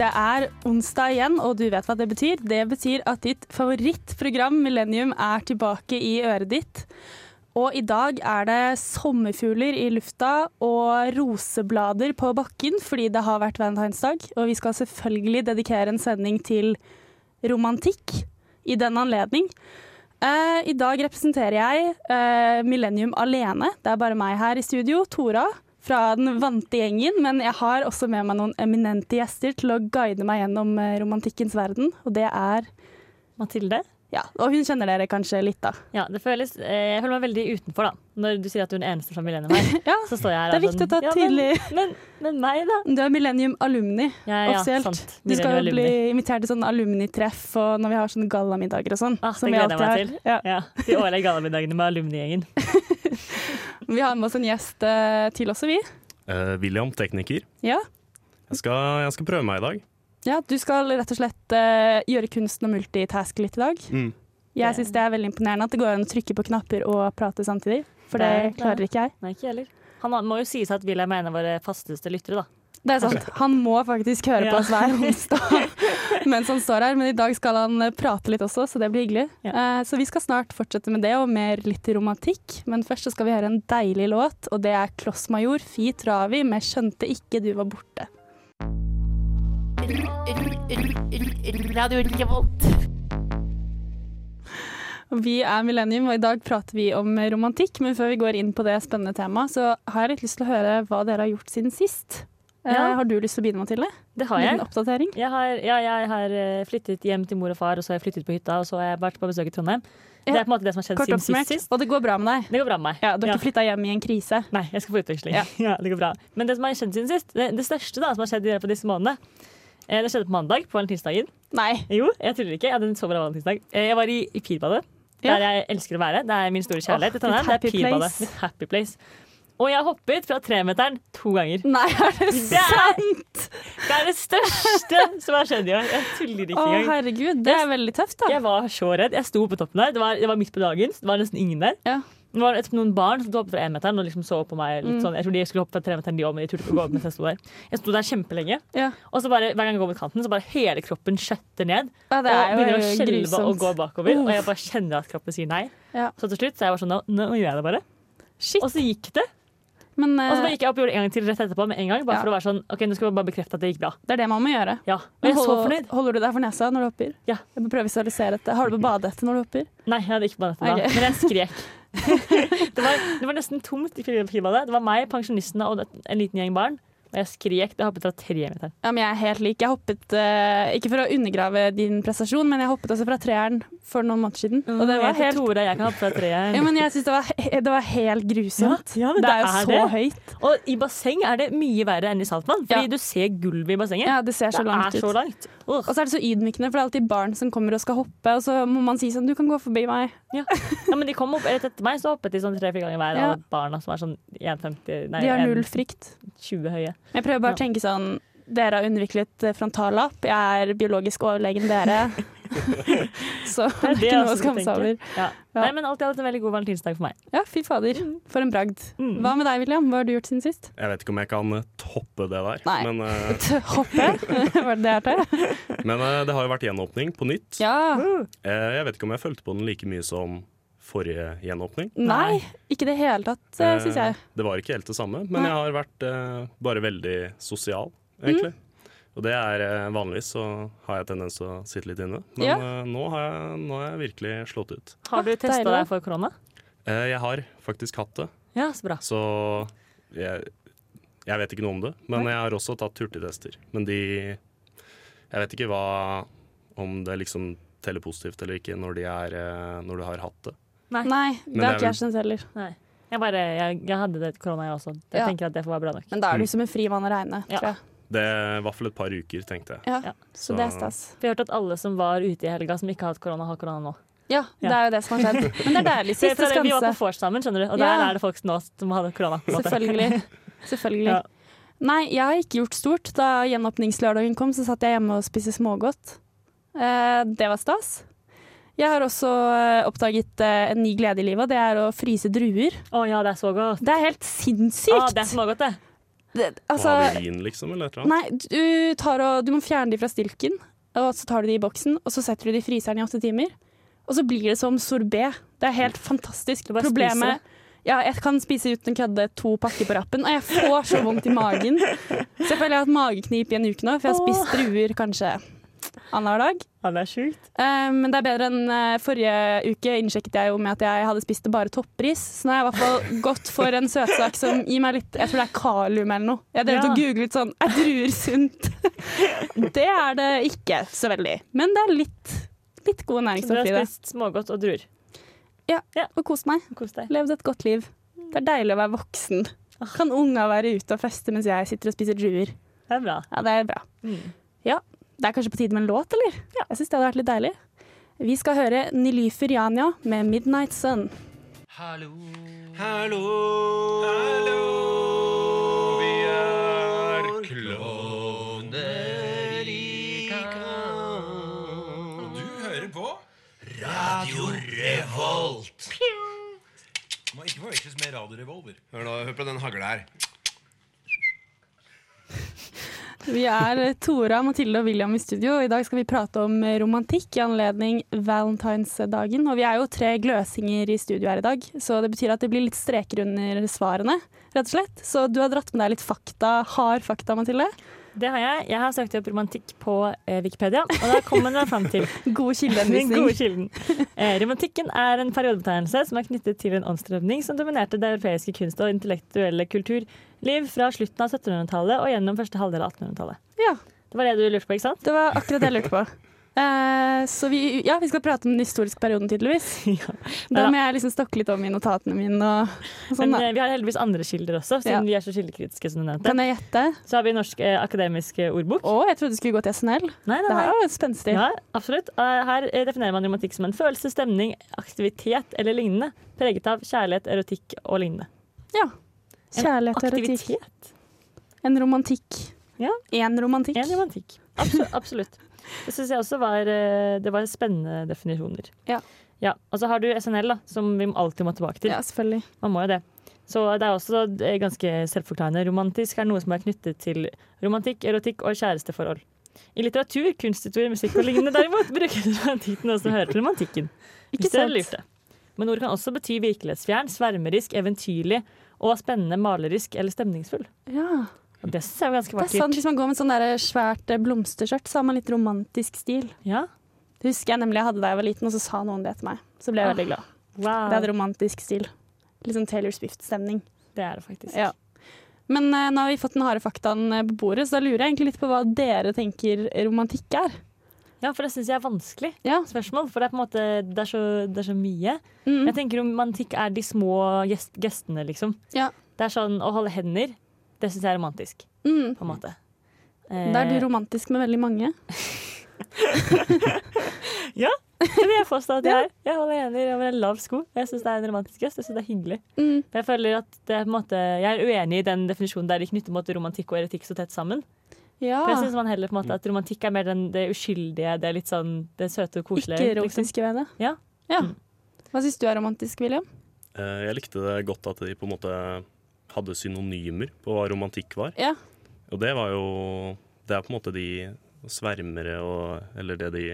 Det er onsdag igjen, og du vet hva det betyr. Det betyr at ditt favorittprogram Millennium er tilbake i øret ditt. Og i dag er det sommerfugler i lufta og roseblader på bakken fordi det har vært valentinsdag. Og vi skal selvfølgelig dedikere en sending til romantikk i den anledning. Eh, I dag representerer jeg eh, Millennium alene. Det er bare meg her i studio, Tora, fra den vante gjengen. Men jeg har også med meg noen eminente gjester til å guide meg gjennom eh, romantikkens verden. Og det er Mathilde? Ja, og hun kjenner dere kanskje litt, da. Ja, det føles, eh, Jeg føler meg veldig utenfor, da. Når du sier at du er den eneste fra Millennium her. Ja, Så står jeg her det er viktig å ta ja, tydelig Men, men, men meg, da? Du er Millennium alumni, Ja, ja, offisielt. sant. Du skal jo bli invitert til sånn alumnitreff og når vi har sånne gallamiddager og sånn. Ah, det gleder jeg meg til. Ja. Ja, De årlige gallamiddagene med alumnigjengen. Vi har med oss en gjest eh, til også, vi. Eh, William, tekniker. Ja. Jeg skal, jeg skal prøve meg i dag. ja, du skal rett og slett eh, gjøre kunsten å multitaske litt i dag. Mm. Jeg syns det er veldig imponerende at det går an å trykke på knapper og prate samtidig. For det, Det er- klarer ikke jeg. Nei, ikke heller. Han må jo sies at William er en av våre fasteste lyttere, da. Det er sant. Han må faktisk høre på oss hver onsdag mens han står her, men i dag skal han eh, prate litt også, så det blir hyggelig. Ja. Eh, Så vi skal snart fortsette med det, og mer litt romantikk. Men først skal vi høre en deilig låt, og det er Klossmajor Fi Travi med 'Skjønte ikke du var borte'. Radio Revolt. Vi er Millennium, og i dag prater vi om romantikk. Men før vi går inn på det spennende temaet, så har jeg litt lyst til å høre hva dere har gjort siden sist. Eh, Ja. Har du lyst til å begynne, Mathilde? Det har jeg. oppdatering? Jeg har, ja, jeg har eh, flyttet hjem til mor og far, og så har jeg flyttet på hytta, og så har jeg vært på besøk i Trondheim. Det er på en måte det som har skjedd siden sist. sist. Og det går bra med deg? Det går bra med meg. Ja, Du har ikke flytta hjem i en krise? Nei, jeg skal få utveksling. Ja. Ja. det går bra. Men det som har skjedd siden sist, det, det største da, som har skjedd i løpet av disse månedene, eh, det skjedde på mandag, på valentinsdagen. Nei. Jo, jeg tuller ikke. Jeg hadde en så bra valentinsdag. Eh, Jeg var i, i Pirbadet, Ja. der jeg elsker å være. Det er min store kjærlighet. I Trondheim. det er Pirbadet. Mitt happy place. Og jeg hoppet fra tremeteren to ganger. Nei, er det Det er- sant? Det er det største som har skjedd i år. Jeg tuller ikke Å, engang. herregud. Det er veldig tøft, da. Jeg var så redd. Jeg sto på toppen der. Det var, det var midt på dagen. Det var nesten ingen der. Ja. Det var noen barn som hoppet oppe fra énmeteren og liksom så på meg. Litt Mm. sånn, jeg tror de skulle hoppe fra tremeteren, de òg, men de turte ikke å gå opp mens jeg sto der. Jeg sto der kjempelenge. Ja. Og så bare, hver gang jeg går mot kanten, så bare hele kroppen skjøtter ned. Ja, det er jo begynner å skjelve og gå bakover. Uff. Og jeg bare kjenner at kroppen sier nei. Ja. Så til slutt så jeg var sånn, nå, nå gjør jeg det bare. Shit. Og så gikk det. Men Og så eh, bare gikk jeg opp og gjorde det en gang til rett etterpå med en gang. Bare Ja. for å være sånn, ok, nå skal vi bare bekrefte at det gikk bra. det er det man må gjøre. Ja, Men jeg er så fornøyd. Holder du deg for nesa når du hopper? Ja. Jeg må prøve å visualisere dette. Har du på badehette når du hopper? Nei, jeg hadde ikke på dette da, okay. men jeg skrek. det, var, det var nesten tomt i fribadet. Det var meg, pensjonistene og en liten gjeng barn. Og jeg skrek. Det hoppet fra tre meter. Ja, men jeg er helt lik. Jeg hoppet, uh, ikke for å undergrave din prestasjon, men jeg hoppet også fra treeren for noen måneder siden. Og det var helt Tore, jeg kan hoppe fra treet. ja, men jeg synes det, var, det var helt grusomt. Ja, ja, det, det er jo er så det. høyt. Og i basseng er det mye verre enn i saltvann, fordi Ja. du ser gulvet i bassenget. Ja, det ser så det langt er så ut. langt. Og så er det så ydmykende, for det er alltid barn som kommer og skal hoppe, og så må man si sånn Du kan gå forbi meg. Ja. ja, men de kom opp rett etter meg, så hoppet de sånn tre-fire ganger hver. Ja. Alle barna som er sånn 1,50 Nei, De har null 1,20 frykt. høye. Jeg prøver bare å tenke sånn Dere har underviklet frontallapp. Jeg er biologisk overlegen dere. så det er det ikke noe å skamme seg over. Ja. Ja. Nei, men alt i alt en veldig god valentinsdag for meg. Ja, fy fader. For en bragd. Mm. Hva med deg, William? Hva har du gjort siden sist? Jeg vet ikke om jeg kan eh, toppe det der, Nei. men, uh... Hoppe? Var det det jeg hørte? men uh, det har jo vært gjenåpning på nytt. Ja. Uh, jeg vet ikke om jeg følte på den like mye som forrige gjenåpning. Nei, ikke i det hele tatt, syns jeg. Det var ikke helt det samme, men Nei. jeg har vært bare veldig sosial, egentlig. Og det er eh, Vanligvis så har jeg tendens til å sitte litt inne, men Ja. eh, nå, har jeg, nå har jeg virkelig slått ut. Har du Ah, testa deg for korona? Eh, jeg har faktisk hatt det, Ja, så bra. så jeg, jeg vet ikke noe om det. Men jeg har også tatt hurtigtester. Men de Jeg vet ikke hva om det liksom teller positivt eller ikke når, de er, når du har hatt det. Nei, Nei det har er ikke jeg skjønt heller. Nei. Jeg, bare, jeg, jeg hadde det korona, jeg også. Jeg Ja. tenker at det får være bra nok. Men da er Mm. du som en fri mann å regne, Ja. tror jeg. Det er i hvert fall et par uker, tenkte jeg. Ja, Ja. Så det er stas. Vi har hørt at alle som var ute i helga som ikke har hatt korona, har korona nå. Ja, det Ja. er jo det som har skjedd. Men det er deilig. Siste det, vi var på skanse. vors sammen, skjønner du, og Ja. der er det folk nå som hadde korona. Selvfølgelig. Selvfølgelig. Ja. Nei, jeg har ikke gjort stort. Da gjenåpningslørdagen kom, så satt jeg hjemme og spiste smågodt. Eh, det var stas. Jeg har også eh, oppdaget eh, en ny glede i livet, og det er å fryse druer. Å ja, det er så godt. Det er helt Ah, sinnssykt! det er smågodt, det. Det, altså, har liksom, eller et eller annet? nei, du, tar og, du må fjerne de fra stilken, og så tar du de i boksen, og så setter du de i fryseren i åtte timer. Og så blir det som sorbé. Det er helt fantastisk. Bare Problemet ja, jeg kan spise uten å kødde to pakker på rappen, og jeg får så vondt i magen. Så jeg føler jeg har hatt mageknip i en uke nå, for jeg har spist druer kanskje annenhver dag. Ja, det er sjukt. Men men det er bedre enn eh, forrige uke innsjekket jeg jo med at jeg hadde spist bare toppris. Så nå har jeg i hvert fall gått for en søtsak som gir meg litt Jeg tror det er kalium eller noe. Jeg drev Ja. og googlet sånn Er druer sunt? det er det ikke så veldig. Men det er litt, litt gode næringsstoffer Så du har i det. spist smågodt og druer. Ja, Og kost meg. Kos. Levd et godt liv. Det er deilig å være voksen. Kan unga være ute og feste mens jeg sitter og spiser druer. Det er bra. Ja, det er bra. Mm. Det er kanskje på tide med en låt, eller? Ja. Jeg syns det hadde vært litt deilig. Vi skal høre Nilyfer Janja med 'Midnight Sun'. Hallo. Hallo. Hallo. Vi er klovner i kamp. Og du hører på Radio Revolt. Må ikke forveksles med Radio Revolver. Hør nå, hør på den hagla her. Vi er Tora, Mathilde og William i studio, i dag skal vi prate om romantikk i anledning valentinsdagen. Og vi er jo tre gløsinger i studio her i dag, så det betyr at det blir litt streker under svarene, rett og slett. Så du har dratt med deg litt fakta, hard fakta, Mathilde. Det har jeg. Jeg har søkt opp romantikk på eh, Wikipedia, og da kommer man fram til God kilden. Eh, romantikken er en periodebetegnelse som er knyttet til en åndsstrømning som dominerte det europeiske kunst- og intellektuelle kulturliv fra slutten av 1700-tallet og gjennom første halvdel av 1800-tallet. Ja, Det var det du lurte på, ikke sant? det var akkurat det jeg lurte på. Eh, så vi, ja, vi skal prate om den historiske perioden, tydeligvis. ja. Da må jeg liksom stokke litt om i notatene mine og, og sånn. Men eh, vi har heldigvis andre kilder også, siden Ja. vi er så kildekritiske. som du nevnte. Kan jeg gjette? Så har vi Norsk eh, akademisk eh, ordbok. Å, jeg trodde du skulle gå til SNL. Nei, nei, Det her er jo spenstig. Ja, absolutt. Her definerer man romantikk som en følelse, stemning, aktivitet eller lignende, preget av kjærlighet, erotikk og lignende. Ja. Kjærlighet og erotikk. En romantikk. Ja. En romantikk. En romantikk. Absolutt. absolutt. Det syns jeg også var, eh, det var spennende definisjoner. Ja. ja. Og så har du SNL, da, som vi alltid må tilbake til. Ja, selvfølgelig. Man må jo det. Så det er også eh, ganske selvforklarende. Romantisk er noe som er knyttet til romantikk, erotikk og kjæresteforhold. I litteratur, kunsthistorie, musikk og lignende derimot brukes romantikken også hører til romantikken. Ikke sant? Men ordet kan også bety virkelighetsfjern, svermerisk, eventyrlig og spennende, malerisk eller stemningsfull. Ja. Og det syns jeg er ganske Det er sant. Hvis man går med sånn der svært eh, blomsterskjørt, så har man litt romantisk stil. Ja. Det husker jeg nemlig jeg hadde da jeg var liten, og så sa noen det til meg. Så ble jeg Ah. veldig glad. Wow. Det hadde romantisk stil. Litt sånn Taylor Swift-stemning. Det er det faktisk. Ja. Men uh, nå har vi fått den harde faktaen eh, på bordet, så da lurer jeg egentlig litt på hva dere tenker romantikk er. Ja, for det syns jeg er vanskelig Ja. spørsmål. For det er på en måte Det er så, det er så mye. Mm. Jeg tenker romantikk er de små gest gestene, liksom. Ja. Det er sånn å holde hender. Det syns jeg er romantisk, Mm. på en måte. Da er du Eh, romantisk med veldig mange. det vil jeg påstå at jeg er. Jeg holder hender over en lav sko. Jeg syns det er en romantisk gest. Jeg synes det er hyggelig. Mm. Jeg føler at det er på en måte Jeg er uenig i den definisjonen der de knytter måte, romantikk og erotikk så tett sammen. Ja. For jeg synes man heller på en måte at romantikk er mer den, det uskyldige, det er litt sånn det søte og koselige. Ikke liksom. erotiske ved det. Ja. ja. Mm. Hva syns du er romantisk, William? Eh, Jeg likte det godt at de på en måte hadde synonymer på hva romantikk var. Ja. Og det var jo Det er på en måte de svermere og Eller det, de,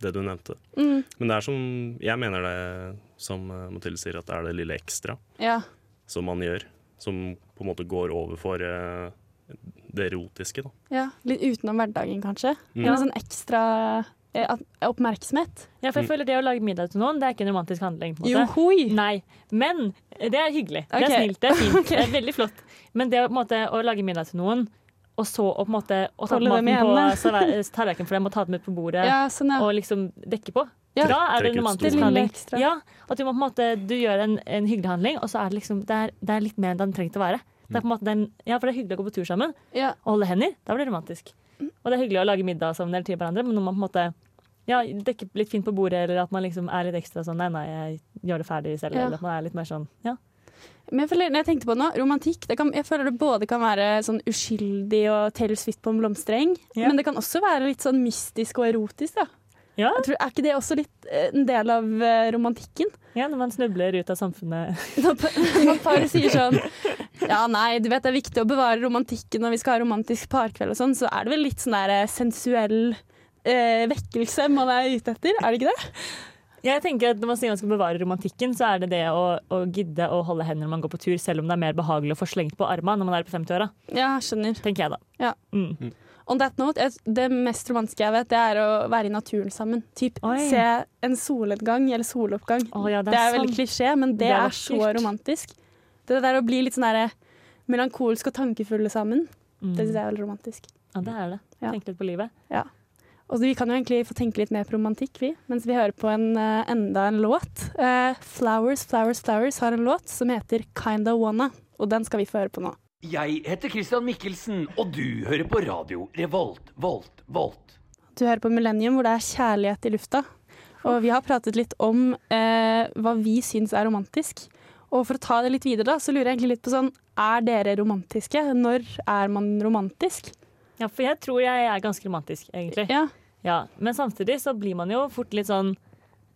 det du nevnte. Mm. Men det er som Jeg mener det, som eh, Mathilde sier, at det er det lille ekstra ja. som man gjør. Som på en måte går over for eh, det erotiske, da. ja. Litt utenom hverdagen, kanskje. Mm. En sånn ekstra oppmerksomhet. Ja, for jeg Mm. føler det å lage middag til noen, det er ikke en romantisk handling. på en måte. Johoi. Nei, men det er hyggelig. Det er snilt, det er fint. Det er veldig flott. Men det å, på en måte, å lage middag til noen, og så å på en måte å ta maten på tallerkenen for dem og ta dem ut på bordet, Ja, sånn, ja. og liksom dekke på. Ja. Da er det en romantisk handling. Ja, at du må på en måte Du gjør en, en hyggelig handling, og så er det liksom Det er, det er litt mer enn den trenger å være. Det er på en måte den, ja, for det er hyggelig å gå på tur sammen Ja. og holde hender. Da blir det romantisk. Og det er hyggelig å lage middag sammen eller til hverandre, men når man på en måte ja, dekke litt fint på bordet, eller at man liksom er litt ekstra sånn Nei, nei, jeg gjør det ferdig selv. Ja. Eller at man er litt mer sånn Ja. Men jeg føler, når jeg tenkte på det nå, romantikk det kan, Jeg føler det både kan være sånn uskyldig og Taylor Swift på en blomstereng, Ja. men det kan også være litt sånn mystisk og erotisk. da. Ja, tror, er ikke det også litt eh, en del av eh, romantikken? ja, når man snubler ut av samfunnet. Når pa- paret sier sånn Ja, nei, du vet det er viktig å bevare romantikken når vi skal ha romantisk parkveld og sånn, så er det vel litt sånn der eh, sensuell eh, vekkelse man er ute etter, er det ikke det? Jeg tenker at Når man sier man skal bevare romantikken, så er det det å, å gidde å holde hender når man går på tur, selv om det er mer behagelig å få slengt på armene når man er på 50-åra. Ja, skjønner. Tenker jeg da. Ja. Mm. On that note, det mest romantiske jeg vet, det er å være i naturen sammen. Typ Oi. se en solnedgang eller soloppgang. Oh, ja, det, er sant. veldig klisjé, men det, Det er er, så romantisk. Det der å bli litt sånn melankolsk og tankefulle sammen, Mm. det syns jeg er veldig romantisk. Ja, det er det. Ja. Tenke litt på livet. Og vi kan jo egentlig få tenke litt mer på romantikk, vi, mens vi hører på en, eh, enda en låt. Uh, Flowers, Flowers, Flowers har en låt som heter Kinda Wanna, og den skal vi få høre på nå. Jeg heter Christian Mikkelsen, og du hører på radio Revolt, Volt, Volt. Du hører på Millennium, hvor det er kjærlighet i lufta. Og vi har pratet litt om uh, hva vi syns er romantisk. Og for å ta det litt videre, da, så lurer jeg egentlig litt på sånn Er dere romantiske? Når er man romantisk? Ja, for jeg tror jeg er ganske romantisk, egentlig. Ja. Ja, Men samtidig så blir man jo fort litt sånn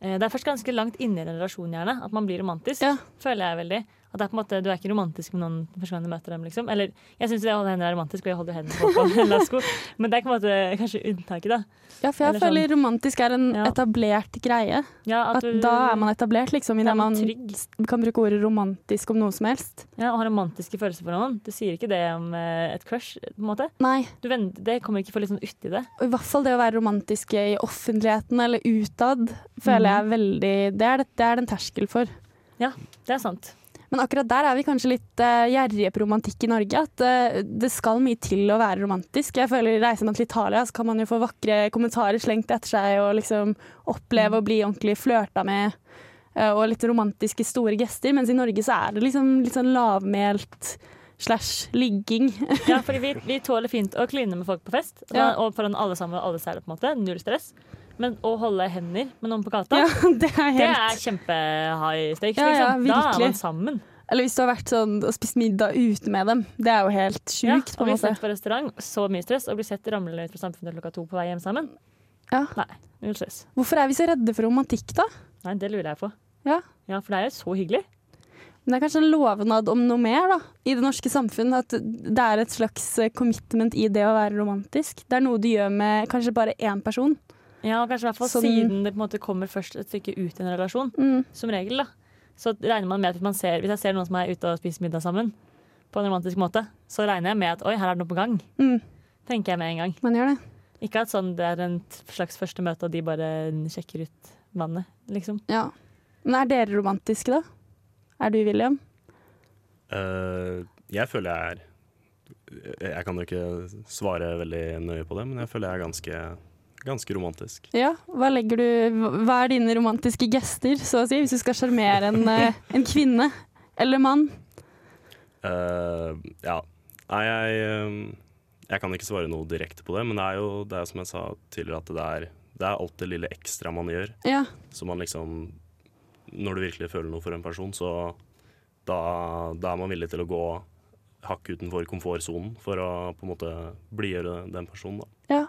eh, Det er først ganske langt inne i en relasjon gjerne at man blir romantisk. Ja. Føler jeg veldig. At det er på en måte, Du er ikke romantisk med noen første gang du møter dem. liksom. Eller jeg syns det å holde hender er romantisk, og jeg holder hendene på en lasko. Men det er på en måte kanskje unntaket, da. ja, for jeg Eller sånn- føler romantisk er en Ja. etablert greie. Ja, At du- da er man etablert, liksom. Idet man trygg. kan bruke ordet romantisk om noe som helst. Ja, og har romantiske følelser for noen. Du sier ikke det om eh, et crush. på en måte. Nei. Du ven- det kommer ikke for litt sånn uti det. Og i hvert fall det å være romantisk i offentligheten eller utad, føler jeg er veldig det er, det, det er det en terskel for. Ja, Det er sant. Men akkurat der er vi kanskje litt uh, gjerrige på romantikk i Norge. At uh, det skal mye til å være romantisk. Jeg føler Reiser man til Italia, så kan man jo få vakre kommentarer slengt etter seg og liksom oppleve å bli ordentlig flørta med. uh, og litt romantiske store gester. Mens i Norge så er det liksom litt sånn lavmælt slash ligging. Ja, fordi vi, vi tåler fint å kline med folk på fest, Ja. og foran alle sammen og alle særlig, på en måte. Null stress. Men å holde hender med noen på gata, Ja, det er det helt er kjempe-high stakes. Ja, ja, liksom. Da er man sammen. Eller hvis du har vært sånn og spist middag ute med dem. Det er jo helt sjukt, Ja, og blir bli sett på restaurant, så mye stress, og blir sett ramlende ut fra samfunnet klokka to på vei hjem sammen. Ja. Nei, null stress. Hvorfor er vi så redde for romantikk, da? Nei, det lurer jeg på. Ja. Ja, for det er jo så hyggelig. Men det er kanskje en lovnad om noe mer da, i det norske samfunn. At det er et slags eh, commitment i det å være romantisk. Det er noe du gjør med kanskje bare én person. Ja, og kanskje i hvert fall som, siden det på en måte kommer først et stykke ut i en relasjon, Mm. som regel, da. Så regner man med at hvis, man ser, hvis jeg ser noen som er ute og spiser middag sammen, på en romantisk måte, så regner jeg med at oi, her er det noe på gang. Mm. Tenker jeg med en gang. Man gjør det. Ikke at sånn det er en slags første møte, og de bare sjekker ut vannet, liksom. Ja. Men er dere romantiske, da? Er du, William? Uh, jeg føler jeg er Jeg kan jo ikke svare veldig nøye på det, men jeg føler jeg er ganske, ganske romantisk. Ja. Hva du Hva er dine romantiske gester, så å si, hvis du skal sjarmere en, eh, en kvinne eller mann? Uh, ja. Nei, jeg, eh, jeg kan ikke svare noe direkte på det, men det er jo det er som jeg sa tidligere, at det er, det er alt det lille ekstra man gjør. Ja. Så man liksom Når du virkelig føler noe for en person, så da, da er man villig til å gå hakk utenfor komfortsonen for å på en måte blidgjøre den personen. Da. ja.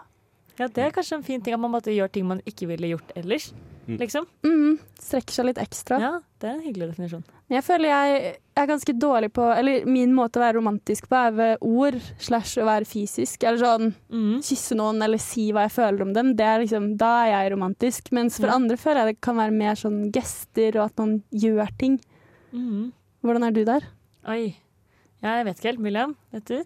Ja, det er kanskje en fin ting at man måtte gjøre ting man ikke ville gjort ellers, Mm. liksom. Mm, strekker seg litt ekstra. Ja, det er en hyggelig definisjon. Jeg føler jeg er ganske dårlig på Eller min måte å være romantisk på er ved ord slash å være fysisk. Eller sånn Mm. kysse noen eller si hva jeg føler om dem. Det er liksom, da er jeg romantisk. Mens for Ja. andre føler jeg det kan være mer sånn gester og at man gjør ting. Mm. Hvordan er du der? Oi. Ja, jeg vet ikke helt. William, vet du?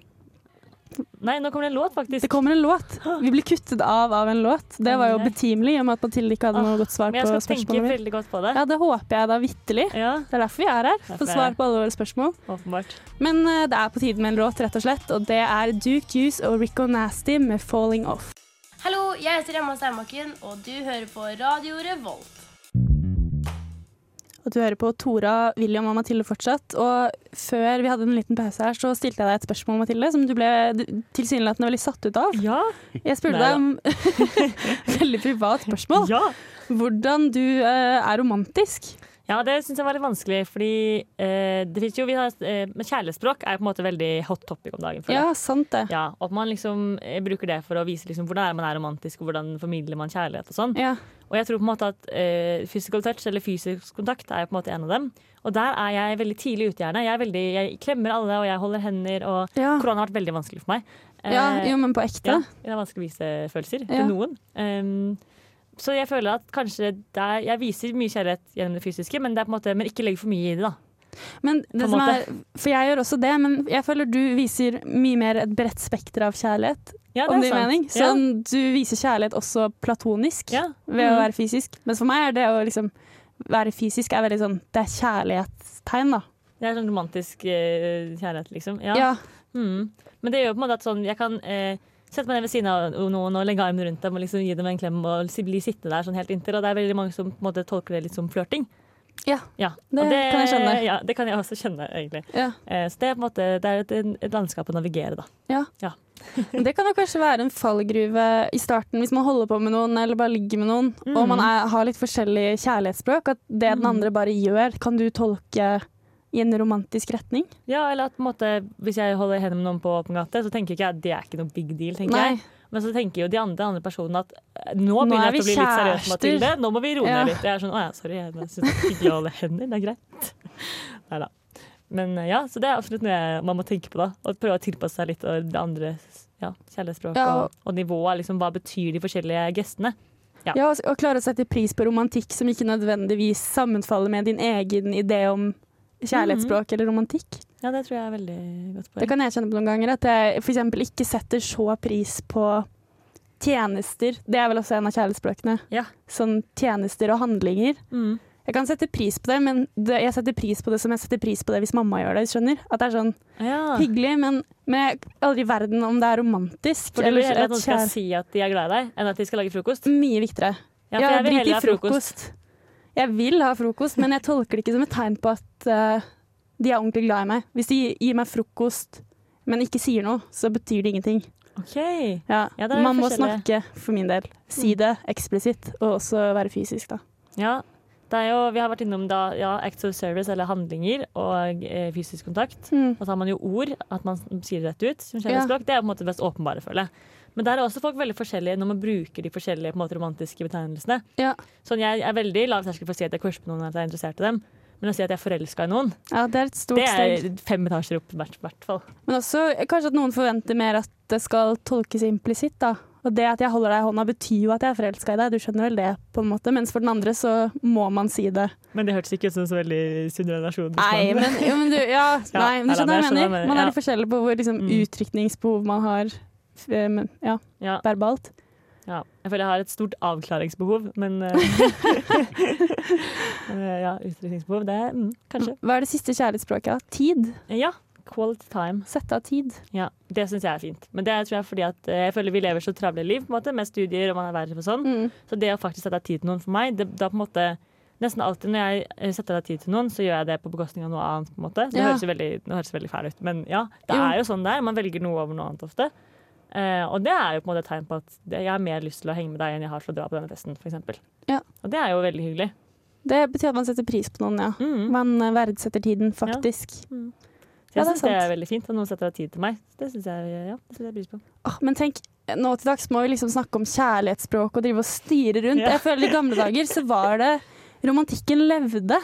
Nei, nå kommer det en låt, faktisk. Det kommer en låt. Vi blir kuttet av av en låt. Det var jo betimelig, i og med at Mathilde ikke hadde noe godt svar Men jeg på skal tenke veldig godt på det. Ja, det håper jeg da vitterlig. Ja, Det er derfor vi er her. For svar på alle våre spørsmål. åpenbart. Men uh, det er på tide med en låt, rett og slett. Og det er Duke Juice og Rico Nasty med 'Falling Off'. Hallo, jeg heter Emma Steinbakken, og du hører på Radio Revolt. Og du hører på Tora, William og Mathilde fortsatt. Og før vi hadde en liten pause her, så stilte jeg deg et spørsmål, Mathilde, som du ble tilsynelatende veldig satt ut av. Ja. Jeg spurte deg om Veldig privat spørsmål. ja. Hvordan du eh, er romantisk. Ja, det syns jeg var litt vanskelig, fordi eh, det fins jo vi har, eh, Men kjærlighetsspråk er på en måte veldig hot topic om dagen. Ja, sant det. Ja, og at man liksom eh, bruker det for å vise liksom hvordan er man er romantisk, og hvordan formidler man kjærlighet og sånn. Ja. Og jeg tror på en måte at eh, physical touch, eller fysisk kontakt, er på en måte en av dem. Og der er jeg veldig tidlig ute, gjerne. Jeg, veldig, jeg klemmer alle, og jeg holder hender, og Ja. korona har vært veldig vanskelig for meg. ja, Eh, jo, men på ekte. ja, det er vanskelig å vise følelser Ja. til noen. Um, så jeg føler at kanskje er, jeg viser mye kjærlighet gjennom det fysiske, men, det måte, men ikke legg for mye i det, da. Men det som er, for jeg gjør også det, men jeg føler du viser mye mer et bredt spekter av kjærlighet. Ja, om gir sant. mening. Ja. Sånn, Du viser kjærlighet også platonisk Ja. ved å Mm. være fysisk. Men for meg er det å liksom være fysisk er veldig sånn Det er kjærlighetstegn, da. Det er sånn romantisk eh, kjærlighet, liksom. Ja. Ja. Mm. Men det gjør på en måte at sånn, jeg kan eh, sette meg ned ved siden av noen og legge armen rundt dem og liksom gi dem en klem og bli sittende der sånn helt inntil. Og det er veldig mange som måte tolker det litt som flørting. Ja, Ja, det det, kan jeg skjønne. Ja, det kan jeg også skjønne, egentlig. Ja. Eh, så det er måte det er et, et landskap å navigere, da. Men det kan jo kanskje være en fallgruve i starten hvis man holder på med noen eller bare ligger med noen, og Mhm. man er, har litt forskjellig kjærlighetsspråk. At det den Mhm. andre bare gjør, kan du tolke i en romantisk retning. Ja, eller at måte, hvis jeg holder hendene med noen på åpen gate, så tenker ikke jeg at det er ikke noe big deal, tenker Nei. jeg. Men så tenker jo de andre, andre personene at eh, nå begynner nå jeg å bli litt seriøs. Mathilde. Nå må vi roe Ja. ned litt. Jeg er sånn, å ja, sorry, jeg synes ikke å holde hender, det er greit. Neida. Men eh, ja, så det er absolutt noe jeg- man må tenke på da. Og prøve å tilpasse seg litt og det andre ja, kjærlighetsspråket Ja, og, og nivået. Liksom, hva betyr de forskjellige gestene? Ja. Ja, og, og klare å sette pris på romantikk som ikke nødvendigvis sammenfaller med din egen idé om kjærlighetsspråk eller romantikk. Ja, det tror jeg er veldig godt Det kan jeg kjenne på noen ganger. At jeg f.eks. ikke setter så pris på tjenester. Det er vel også en av kjærlighetsspråkene. Ja. Sånn tjenester og handlinger. Mm. Jeg kan sette pris på det, men det, jeg setter pris på det som jeg setter pris på det hvis mamma gjør det. skjønner? At det er sånn Ja. hyggelig, men, men jeg, aldri i verden om det er romantisk. For du vil heller at noen skal si at de er glad i deg, enn at de skal lage frokost? Mye viktigere. Ja, for jeg vil drit i heller ha frokost. Jeg vil ha frokost, men jeg tolker det ikke som et tegn på at uh, de er ordentlig glad i meg. Hvis de gir meg frokost, men ikke sier noe, så betyr det ingenting. OK. Ja, Ja, Man må snakke, for min del. Si det eksplisitt, og også være fysisk, da. Ja, det er jo, vi har vært innom da, ja, acts of service, eller handlinger, og eh, fysisk kontakt. Mm. Og så har man jo ord, at man sier det rett ut. som kjærlighetsspråk. Det er på en måte det mest åpenbare, føler jeg. Men der er også folk veldig forskjellige når man bruker de forskjellige på en måte, romantiske betegnelsene. Ja. Sånn, Jeg er veldig lav terskel for å si at jeg crusher på noen, at jeg er interessert i dem. Men å si at jeg er forelska i noen, ja, det er et stort det steg. er fem etasjer opp, i hvert, hvert fall. Men også kanskje at noen forventer mer at det skal tolkes implisitt, da. Og det at jeg holder deg i hånda, betyr jo at jeg er forelska i deg. Du skjønner vel det, på en måte. Mens for den andre så må man si det. Men det hørtes ikke ut som en så veldig sunn relasjon. Nei, men, jo, men du, ja, Ja, nei, men du skjønner hva jeg mener. Man er ja. litt forskjellig på hvor liksom, Mm. uttrykningsbehov man har ja, ja, verbalt. ja. Jeg føler jeg har et stort avklaringsbehov, men eh, eh, Ja, utrykningsbehov, det er mm, kanskje. Hva er det siste kjærlighetsspråket? Tid. Ja, quality time. Sette av tid. Ja, Det syns jeg er fint. Men det tror jeg fordi at eh, jeg føler vi lever så travle liv på en måte, med studier og man er verre for sånn. Mm. Så det å faktisk sette av tid til noen for meg, det, da på en måte Nesten alltid når jeg eh, setter av tid til noen, så gjør jeg det på bekostning av noe annet. på en måte. Det Ja. høres veldig, det høres veldig fælt ut, men ja, det Jo. er jo sånn det er. Man velger noe over noe annet ofte. Eh, og det er jo på en måte et tegn på at jeg har mer lyst til å henge med deg enn jeg har til å dra på denne festen, f.eks. Ja. Og det er jo veldig hyggelig. Det betyr at man setter pris på noen, ja. Mm. Man eh, verdsetter tiden, faktisk. Så jeg Ja, det er syns det er veldig fint at noen setter av tid til meg. Det syns jeg, ja, det setter jeg pris på. Oh, men tenk, nå til dags må vi liksom snakke om kjærlighetsspråk og drive og styre rundt. Ja. Jeg føler I gamle dager så var det Romantikken levde.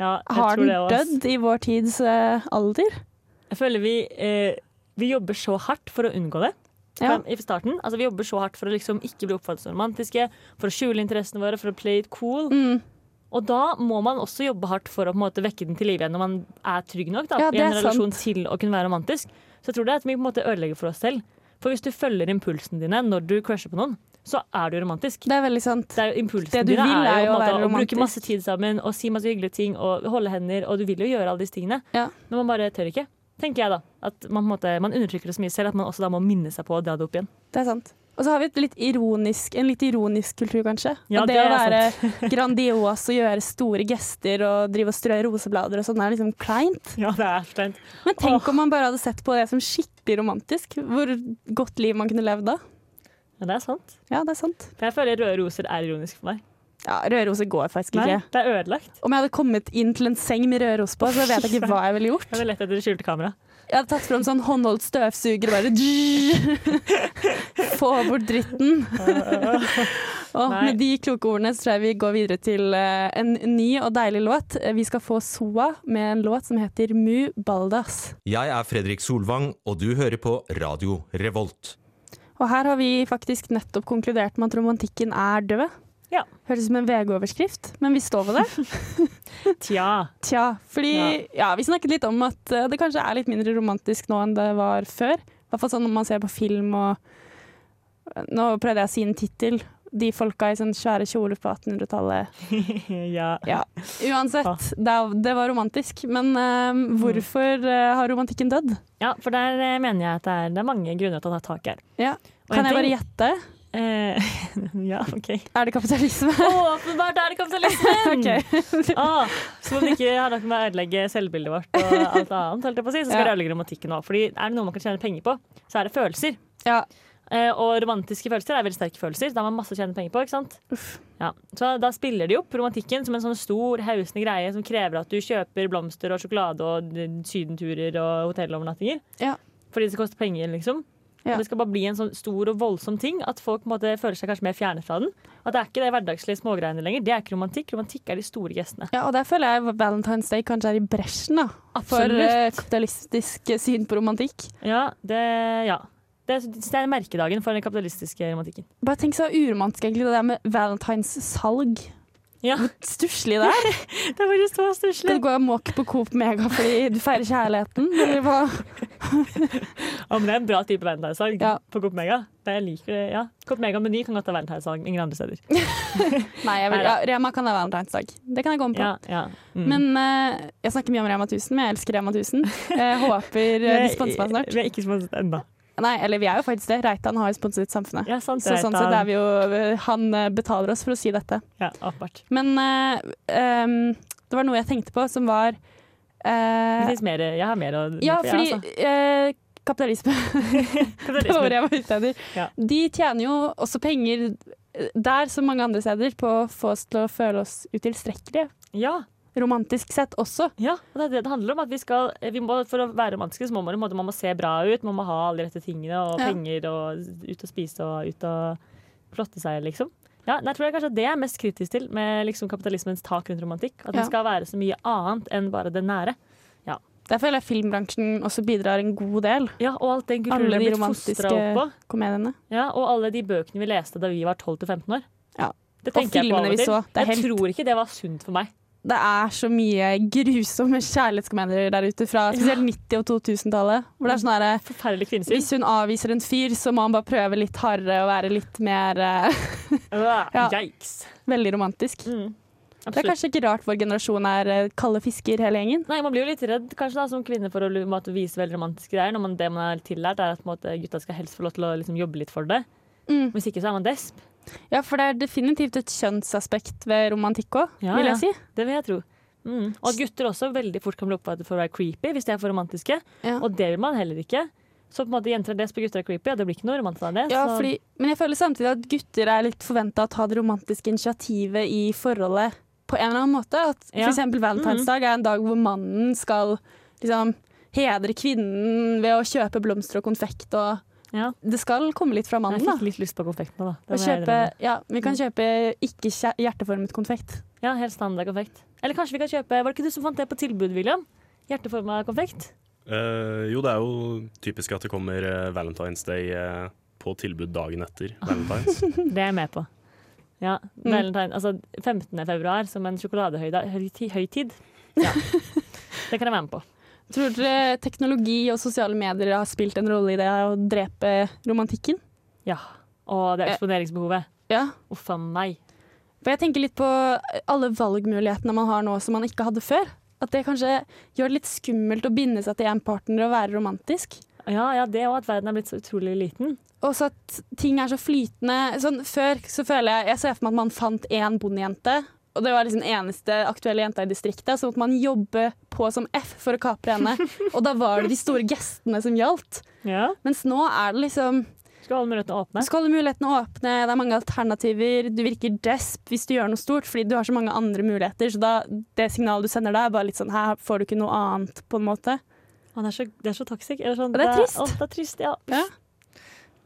Ja, jeg Har tror den det dødd i vår tids uh, alder? Jeg føler vi, eh, vi jobber så hardt for å unngå det. Ja. I starten, altså Vi jobber så hardt for å liksom ikke bli oppfattet som romantiske, for å skjule interessene våre, for å play it cool. Mm. Og da må man også jobbe hardt for å måte vekke den til live igjen når man er trygg nok da, Ja, i en relasjon sant. til å kunne være romantisk. Så jeg tror det er at vi på en måte ødelegger for oss selv. For hvis du følger impulsene dine når du crusher på noen, så er du romantisk. Det er veldig sant. Det er Det du vil, er jo måte å bruke masse tid sammen og si masse hyggelige ting og holde hender, og du vil jo gjøre alle disse tingene. Ja. Men man bare tør ikke, tenker jeg da. At man, måte, man undertrykker det så mye selv at man også da må minne seg på å dra det opp igjen. Det er sant. Og så har vi litt ironisk, en litt ironisk kultur, kanskje. Ja, det, det å være grandios og gjøre store gester og drive og strø roseblader og sånn er liksom kleint. Ja, det er kleint. Men tenk om man bare hadde sett på det som skikkelig romantisk. Hvor godt liv man kunne levd da. Ja, det er sant. Ja, det er sant. For jeg føler røde roser er ironisk for meg. Ja, Røros går faktisk ikke. Nei, det er ødelagt. Om jeg hadde kommet inn til en seng med røros på, så vet jeg ikke hva jeg ville gjort. Jeg hadde lett etter det skjulte kamera. Jeg hadde tatt fram sånn håndholdt støvsuger og bare Få bort dritten. Og Nei. med de kloke ordene så tror jeg vi går videre til eh, en ny og deilig låt. Vi skal få Soa med en låt som heter Mu Baldas. Jeg er Fredrik Solvang, og du hører på Radio Revolt. Og her har vi faktisk nettopp konkludert med at romantikken er død. Ja. Høres ut som en VG-overskrift, men vi står ved det. Tja. Tja, fordi ja. vi snakket litt om at eh, det kanskje er litt mindre romantisk nå enn det var før. I hvert fall sånn når man ser på film og Nå prøvde jeg å si en tittel. De folka i sånne svære kjoler på 1800-tallet. ja. Ja. Uansett, det, var romantisk. Men uh, hvorfor uh, har romantikken dødd? ja, for der uh, mener jeg at det er, det er mange grunner til å ta tak her. Ja. Kan jeg bare gjette? Eh, ja, OK. Er det kapitalisme? Åpenbart er det kapitalismen! okay. Ah, så om det ikke har noe med å ødelegge selvbildet vårt og alt annet, si, så skal Ja. det ødelegge romantikken òg. Fordi er det noe man kan tjene penger på, så er det følelser. Ja. Eh, og romantiske følelser er veldig sterke følelser. Da har man masse å tjene penger på. ikke sant? Ja. Så da spiller de opp romantikken som en sånn stor, hausende greie som krever at du kjøper blomster og sjokolade og sydenturer og hotellovernattinger. Ja. Fordi det koster penger, liksom. Ja. Og Det skal bare bli en sånn stor og voldsom ting at folk måtte føle måte føler seg kanskje mer fjerne fra den. At det er ikke det hverdagslige smågreiene lenger. Det er ikke romantikk. Romantikk er de store gestene. Ja, og der føler jeg Valentine's Day kanskje er i bresjen da, for eh, kapitalistisk syn på romantikk. Ja, det, ja. Det, er- det er merkedagen for den kapitalistiske romantikken. Bare tenk så uromantisk egentlig det der med Valentines salg. Ja, Hvor stusslig det er. det er faktisk så Skal stusslig. du gå amok på Coop Mega fordi du feirer kjærligheten? Eller hva? Ja, men det er en bra type valentinesalg Ja. på Coop Mega. Det jeg liker det, ja. Coop Mega og Meny kan godt ha valentinesalg, ingen andre steder. Nei, jeg vil, ja, Rema kan ha valentinesdag. Det kan jeg gå med på. Ja, ja. Mm. Men uh, Jeg snakker mye om Rema 1000, men jeg elsker Rema 1000. Jeg håper eh, de sponser meg snart. Vi er ikke sponset ennå. Nei, eller vi er jo faktisk det. Reitan har jo sponset Samfunnet. Ja, sant, Så sånn sett er vi jo Han eh, betaler oss for å si dette. Ja, åpenbart. Men uh, um, det var noe jeg tenkte på som var Det eh, mer, jeg har mer å Ja, for fordi eh, kapitalisme Det var ordet jeg var ute etter. Ja. De tjener jo også penger der som mange andre steder på å få oss til å føle oss utilstrekkelige. Ja, Romantisk sett også. ja, og det er det det handler om. At vi skal, vi må, for å være romantiske så må man, man må se bra ut, man må ha alle de rette tingene og Ja. penger og ut og spise og ut og flotte seg, liksom. Ja, jeg tror jeg kanskje det er mest kritisk til med liksom kapitalismens tak rundt romantikk. At Ja. den skal være så mye annet enn bare det nære. Der føler jeg filmbransjen også bidrar en god del. Ja, Og alt den kulturen Alle de er romantiske komediene. Ja, og alle de bøkene vi leste da vi var 12-15 år. Ja. Det Og jeg filmene vi så. Det er Jeg helt- tror ikke det var sunt for meg. Det er så mye grusomme kjærlighetskomedier der ute fra spesielt 90- og 2000-tallet. Hvor det er sånn Forferdelig kvinnesyn. Hvis hun avviser en fyr, så må han bare prøve litt hardere og være litt mer eh, Ja. Yikes. Veldig romantisk. Mm. Det er kanskje ikke rart vår generasjon er eh, kalde fisker hele gjengen. Nei, Man blir jo litt redd kanskje da, som kvinne for å måtte vise veldig romantiske greier. Når man, det man er tillært, er at måte, gutta skal helst få lov til å liksom, jobbe litt for det. Mm. Hvis ikke så er man desp. Ja, for det er definitivt et kjønnsaspekt ved romantikk òg, Ja, vil jeg si. Ja, Det vil jeg tro. Mm. Og at gutter også veldig fort kan bli oppfattet for å være creepy hvis de er for romantiske. Ja. Og det vil man heller ikke. Så på en måte jenter er desp og gutter er creepy, og det blir ikke noe romantisk av det. Ja, fordi, men jeg føler samtidig at gutter er litt forventa å ta det romantiske initiativet i forholdet på en eller annen måte. At Ja. for eksempel Valentinsdag er en dag hvor mannen skal liksom hedre kvinnen ved å kjøpe blomster og konfekt og ja. Det skal komme litt fra Jeg mannen, da. fikk litt lyst på konfekt nå, da. Å kjøpe, ja, vi kan Mm. kjøpe ikke hjerteformet konfekt. Ja, helt standard konfekt. Eller kanskje vi kan kjøpe Var det ikke du som fant det på tilbud, William? Hjerteforma konfekt? Uh, jo, det er jo typisk at det kommer eh, Valentine's Day eh, på tilbud dagen etter Valentine's. Det er jeg med på. Ja, Mm. Valentine, altså 15. februar som en sjokoladehøytid. Ja. Det kan jeg være med på. Tror dere teknologi og sosiale medier har spilt en rolle i det å drepe romantikken? Ja. Og det Eh. eksponeringsbehovet. Ja. Uff a meg. For jeg tenker litt på alle valgmulighetene man har nå som man ikke hadde før. At det kanskje gjør det litt skummelt å binde seg til en partner og være romantisk. Ja, ja, det òg, at verden er blitt så utrolig liten. Og så at ting er så flytende. Sånn, før så føler jeg Jeg ser for meg at man fant én bondejente, og det var liksom eneste aktuelle jenta i distriktet. Så måtte man jobbe på som F for å kapre henne. Og da var det de store gestene som gjaldt. Ja. Mens nå er det liksom Skal alle mulighetene åpne. skal alle mulighetene åpne, det er mange alternativer. Du virker desp hvis du gjør noe stort, fordi du har så mange andre muligheter. Så da, det signalet du sender da, er bare litt sånn Her får du ikke noe annet, på en måte. Å, det, er så, det er så toxic. Eller sånn, Og det er trist. Å, det er trist, ja. Ja.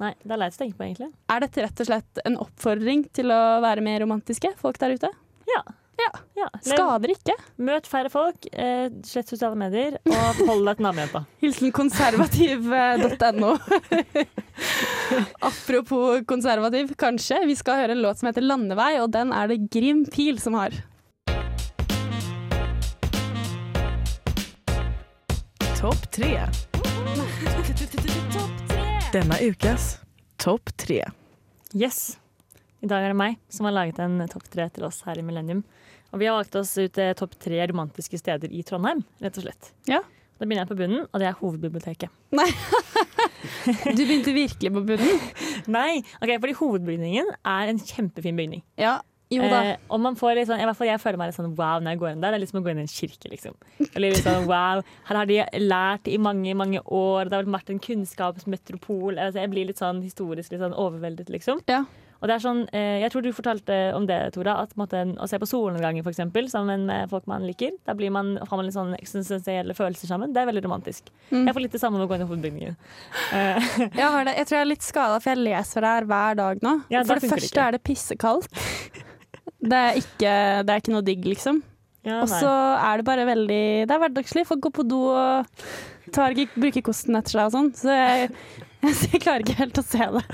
Nei, det er leit å tenke på, egentlig. Er dette rett og slett en oppfordring til å være mer romantiske, folk der ute? Ja. Ja. ja. Skader ikke. Møt færre folk, eh, slett sosiale medier, og hold deg til nabojenta. Hilsen konservativ.no. Apropos konservativ, kanskje. Vi skal høre en låt som heter 'Landevei', og den er det Grim Pil som har. Topp tre. Denne ukas topp tre. Yes. I dag er det meg som har laget en topp tre til oss her i Millennium. Og vi har valgt oss ut eh, topp tre romantiske steder i Trondheim, rett og slett. Ja. Da begynner jeg på bunnen, og det er hovedbiblioteket. Nei, Du begynte virkelig på bunnen. Nei, ok, fordi hovedbygningen er en kjempefin bygning. Ja, jo da. Eh, og man får litt sånn, i hvert fall jeg føler meg litt sånn wow når jeg går inn der. Det er litt som å gå inn i en kirke, liksom. Eller litt sånn wow, her har de lært i mange, mange år. Det har vært en kunnskapsmetropol. Altså, jeg blir litt sånn historisk litt sånn overveldet, liksom. Ja. Og det er sånn, eh, Jeg tror du fortalte om det, Tora. At måtte, å se på solnedgangen for eksempel, sammen med folk man liker, da blir man, har man litt sånn eksistensielle følelser sammen. Det er veldig romantisk. Mm. Jeg får litt det samme med å gå inn i hovedbygningen. Eh, Jeg, har det. jeg tror jeg er litt skada, for jeg leser der hver dag nå. Ja, for det første det er det pissekaldt. Det er ikke, det er ikke noe digg, liksom. Ja, Og så er det bare veldig Det er hverdagslig. Folk går på do og tar bruker kosten etter seg og sånn. Så jeg, jeg klarer ikke helt å se det.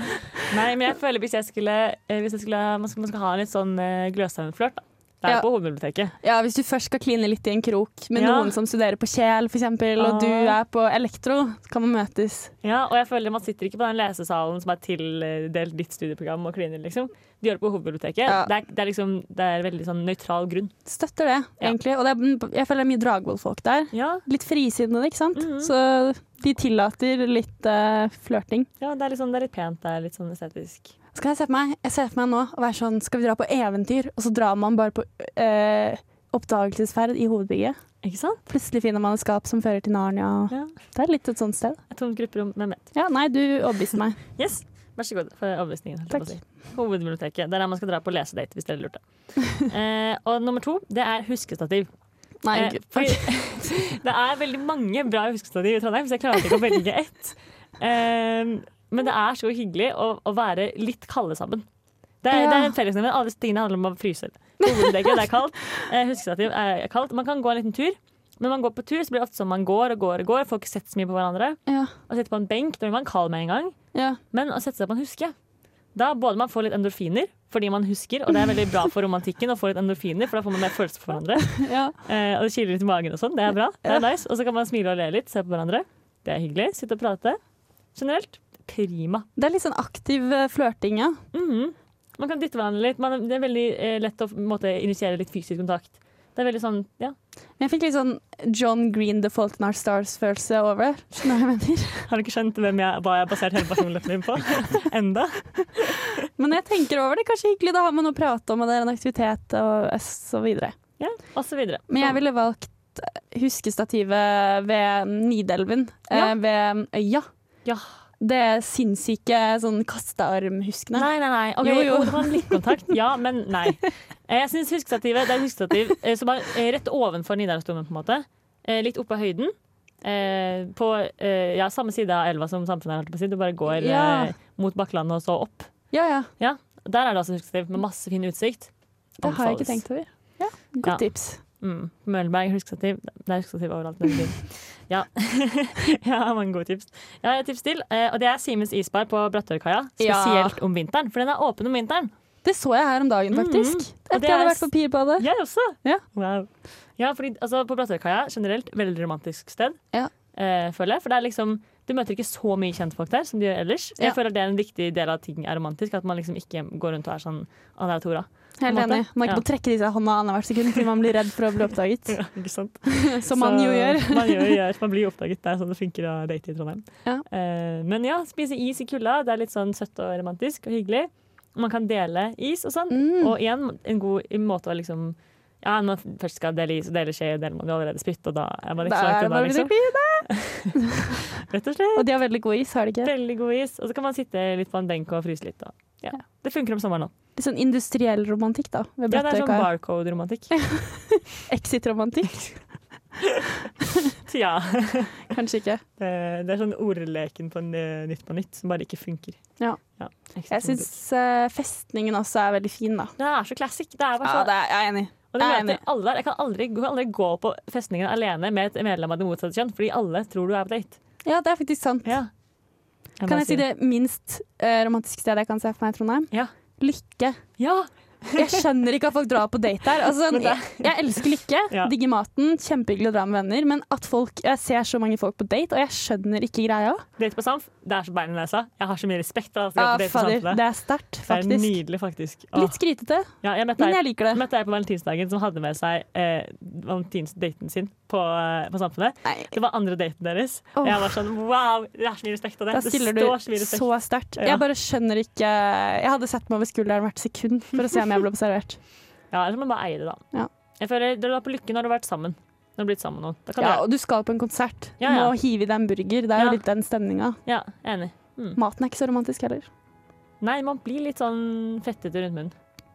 Nei, men jeg føler hvis jeg skulle, eh, hvis jeg skulle man, skal, man skal ha en litt sånn gløshaugenflørt, da. Det er Ja. på hovedbiblioteket. Ja, Hvis du først skal kline litt i en krok med Ja. noen som studerer på Kjel, f.eks., og du Ah. er på elektro, så kan man møtes. Ja, og jeg føler man sitter ikke på den lesesalen som er tildelt ditt studieprogram og kliner, liksom. Du gjør det på hovedbiblioteket. Ja. Det, er, det, er liksom, det er veldig sånn nøytral grunn. Støtter det, egentlig. Og det er, jeg føler det er mye Dragvoll-folk der. Ja, Litt frisinnede, ikke sant? Mhm. Så de tillater litt uh, flørting. ja det, er sånn, det er litt pent, det er litt sånn estetisk. Skal jeg se på meg, jeg ser for meg nå å være sånn Skal vi dra på eventyr? Og så drar man bare på uh, oppdagelsesferd i hovedbygget. Ikke sant? Plutselig finner man et skap som fører til Narnia. Ja. Det er litt et sånt sted. Et tomt grupperom med mett. Ja, nei, du overbeviste meg. Yes, vær så god for overbevisningen. på. Si. Hovedbiblioteket. Det er der man skal dra på lesedate, hvis dere lurte. eh, og nummer to, det er huskestativ. Nei, Eh, det er veldig mange bra huskestativ i Trondheim, så jeg klarte ikke å velge ett. Eh, men det er så hyggelig å, å være litt kalde sammen. Det er, Ja. det er en fellesnevner. Alle tingene handler om å fryse. Det er kaldt. Eh, huskestativ er kaldt. Man kan gå en liten tur. Når man går på tur, så blir det ofte sånn man går og går og går. Folk setter så mye på hverandre. Ja, Og sitter på en benk, da blir man kald med en gang. ja. Men å sette seg på en huske Da både man får litt endorfiner fordi man husker, og det er veldig bra for romantikken å få litt endorfiner, for da får man mer følelser for hverandre. ja. Eh, og det kiler litt i magen og sånn. Det er bra. Det er nice. Og så kan man smile og le litt, se på hverandre. Det er hyggelig. Sitte og prate. Generelt prima. Det er litt sånn aktiv eh, flørting, ja. Mhm. Man kan dytte hverandre litt. Man, det er veldig eh, lett å måte, initiere litt fysisk kontakt. Det er veldig sånn, ja. Men jeg fikk litt sånn John Green, The Fault in Our Stars-følelse over det. Skjønner jeg mener? Har du ikke skjønt hvem jeg, hva jeg har basert hele personligheten min på? Enda? Men jeg tenker over det. Kanskje hyggelig. Da har man noe å prate om, og det er en aktivitet, og så videre. Ja, og så videre. Men jeg ville valgt huskestativet ved Nidelven, Ja. eh, ved øya. Ja. Det sinnssyke sånn kastearmhuskene. Nei, nei, nei. Okay, Jo, jo. jo, det var en blikkontakt. Ja, men nei. Eh, Jeg syns huskestativet det er et huskestativ eh, som er eh, rett ovenfor Nidarosdomen, på en måte. Litt oppe av høyden. Eh, På eh, ja, samme side av elva som samfunnet er. Du bare går Ja. mot Bakklandet og så opp. Ja, ja. Ja, Der er det også huskestativ med masse fin utsikt. Det har jeg ikke tenkt over. Ja, Godt tips. Mm. Møllenberg huskestativ. Det er huskestativ overalt. Ja. jeg har mange gode tips. Jeg har et tips til, eh, og det er Simens isbar på Brattørkaia. Ja. Spesielt om vinteren, for den er åpen om vinteren. Det så jeg her om dagen, faktisk. Mm -hmm. Etter det jeg hadde vært på Pirbadet. Jeg også. Ja. Wow. Ja, fordi altså, på Brattørkaia generelt veldig romantisk sted, Ja. eh, føler jeg. For det er liksom du møter ikke så mye kjentfolk der som du gjør ellers. Jeg Ja. føler det er en viktig del av ting er romantisk. At man liksom ikke går rundt og er sånn Å, det er Tora. Helt en enig. Man er ikke Ja. å trekke i seg hånda annethvert sekund fordi man blir redd for å bli oppdaget. Ja, ikke sant? Som man jo gjør. man gjør, gjør. Man blir oppdaget. Det er sånn det funker å date i Trondheim. Ja. Eh, men ja, spise is i kulda. Det er litt sånn søtt og romantisk og hyggelig. Man kan dele is og sånn. Mm. Og igjen en god måte å liksom Ja, når man først skal dele is og dele skje, deler man jo allerede spytt, og da er man ikke så langt unna, liksom. Rett og slett. Og de har veldig god is, har de ikke? Veldig god is. Og så kan man sitte litt på en benk og fryse litt. Og, ja. Det funker om sommeren òg. Litt sånn industriell romantikk, da. Ja, det er sånn barcode-romantikk. Exit-romantikk. ja. Kanskje ikke. Det, det er sånn ordleken på Nytt på nytt som bare ikke funker. Ja. Jeg syns uh, festningen også er veldig fin, da. Det er så classic. Det er Ja, det er, jeg er enig. Jeg er alle. Jeg kan aldri, jeg kan aldri gå på festningen alene med et medlem av det motsatte kjønn, fordi alle tror du er på date. Ja, det er faktisk sant. Jeg Kan jeg si det minst uh, romantiske stedet jeg kan se for meg i Trondheim? Ja. Lykke. Ja. Jeg skjønner ikke at folk drar på date der. Altså, jeg, jeg elsker Lykke, Ja. digger maten, kjempehyggelig å dra med venner, men at folk Jeg ser så mange folk på date, og jeg skjønner ikke greia. Date på Samf, det er så bein i nesa. Jeg har så mye respekt for at Ja, på date på Samf. det er sterkt, Det er faktisk. nydelig, faktisk. Åh. Litt skrytete, Ja, jeg møtte men jeg liker det. Jeg møtte ei på valentinsdagen som hadde med seg eh, valentinsdaten sin på, eh, på Samfunnet. Det var andre daten deres. Oh. Jeg var sånn wow, det er så mye respekt av det. Da det stiller du står så sterkt. Jeg bare skjønner ikke Jeg hadde sett meg over skulderen hvert sekund for å se om jeg ble observert. Ja, ellers må man bare eie det, da. Ja. Jeg føler Dere er på lykke når dere har vært sammen. Når dere har blitt sammen nå. Da kan Ja, dere- og du skal på en konsert. Du Ja, ja. må hive i deg en burger. Det er jo litt den stemninga. Ja, enig. Mm. Maten er ikke så romantisk heller. Nei, man blir litt sånn fettete rundt munnen.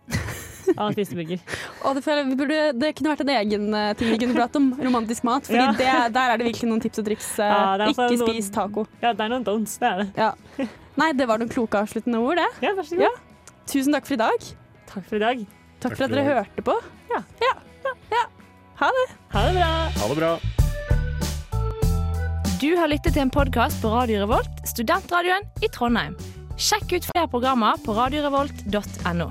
Av å spise burger. Og det, føler, jeg- vi burde, det kunne vært en egen eh, ting vi kunne prate om. Romantisk mat. Fordi Ja. det, der er det virkelig noen tips og triks. eh, Ja, det er ikke for noen- spis taco. Ja, det er noen dons, det er det. Ja. Nei, det var noen kloke avsluttende ord, det. Ja, vær så god. Tusen takk for i dag. Takk for i dag. Takk for at dere hørte på. Ja. ja. Ha det. Ha det bra. Ha det bra. Du har lyttet til en podkast på Radio Revolt, studentradioen i Trondheim. Sjekk ut flere programmer på radiorevolt.no.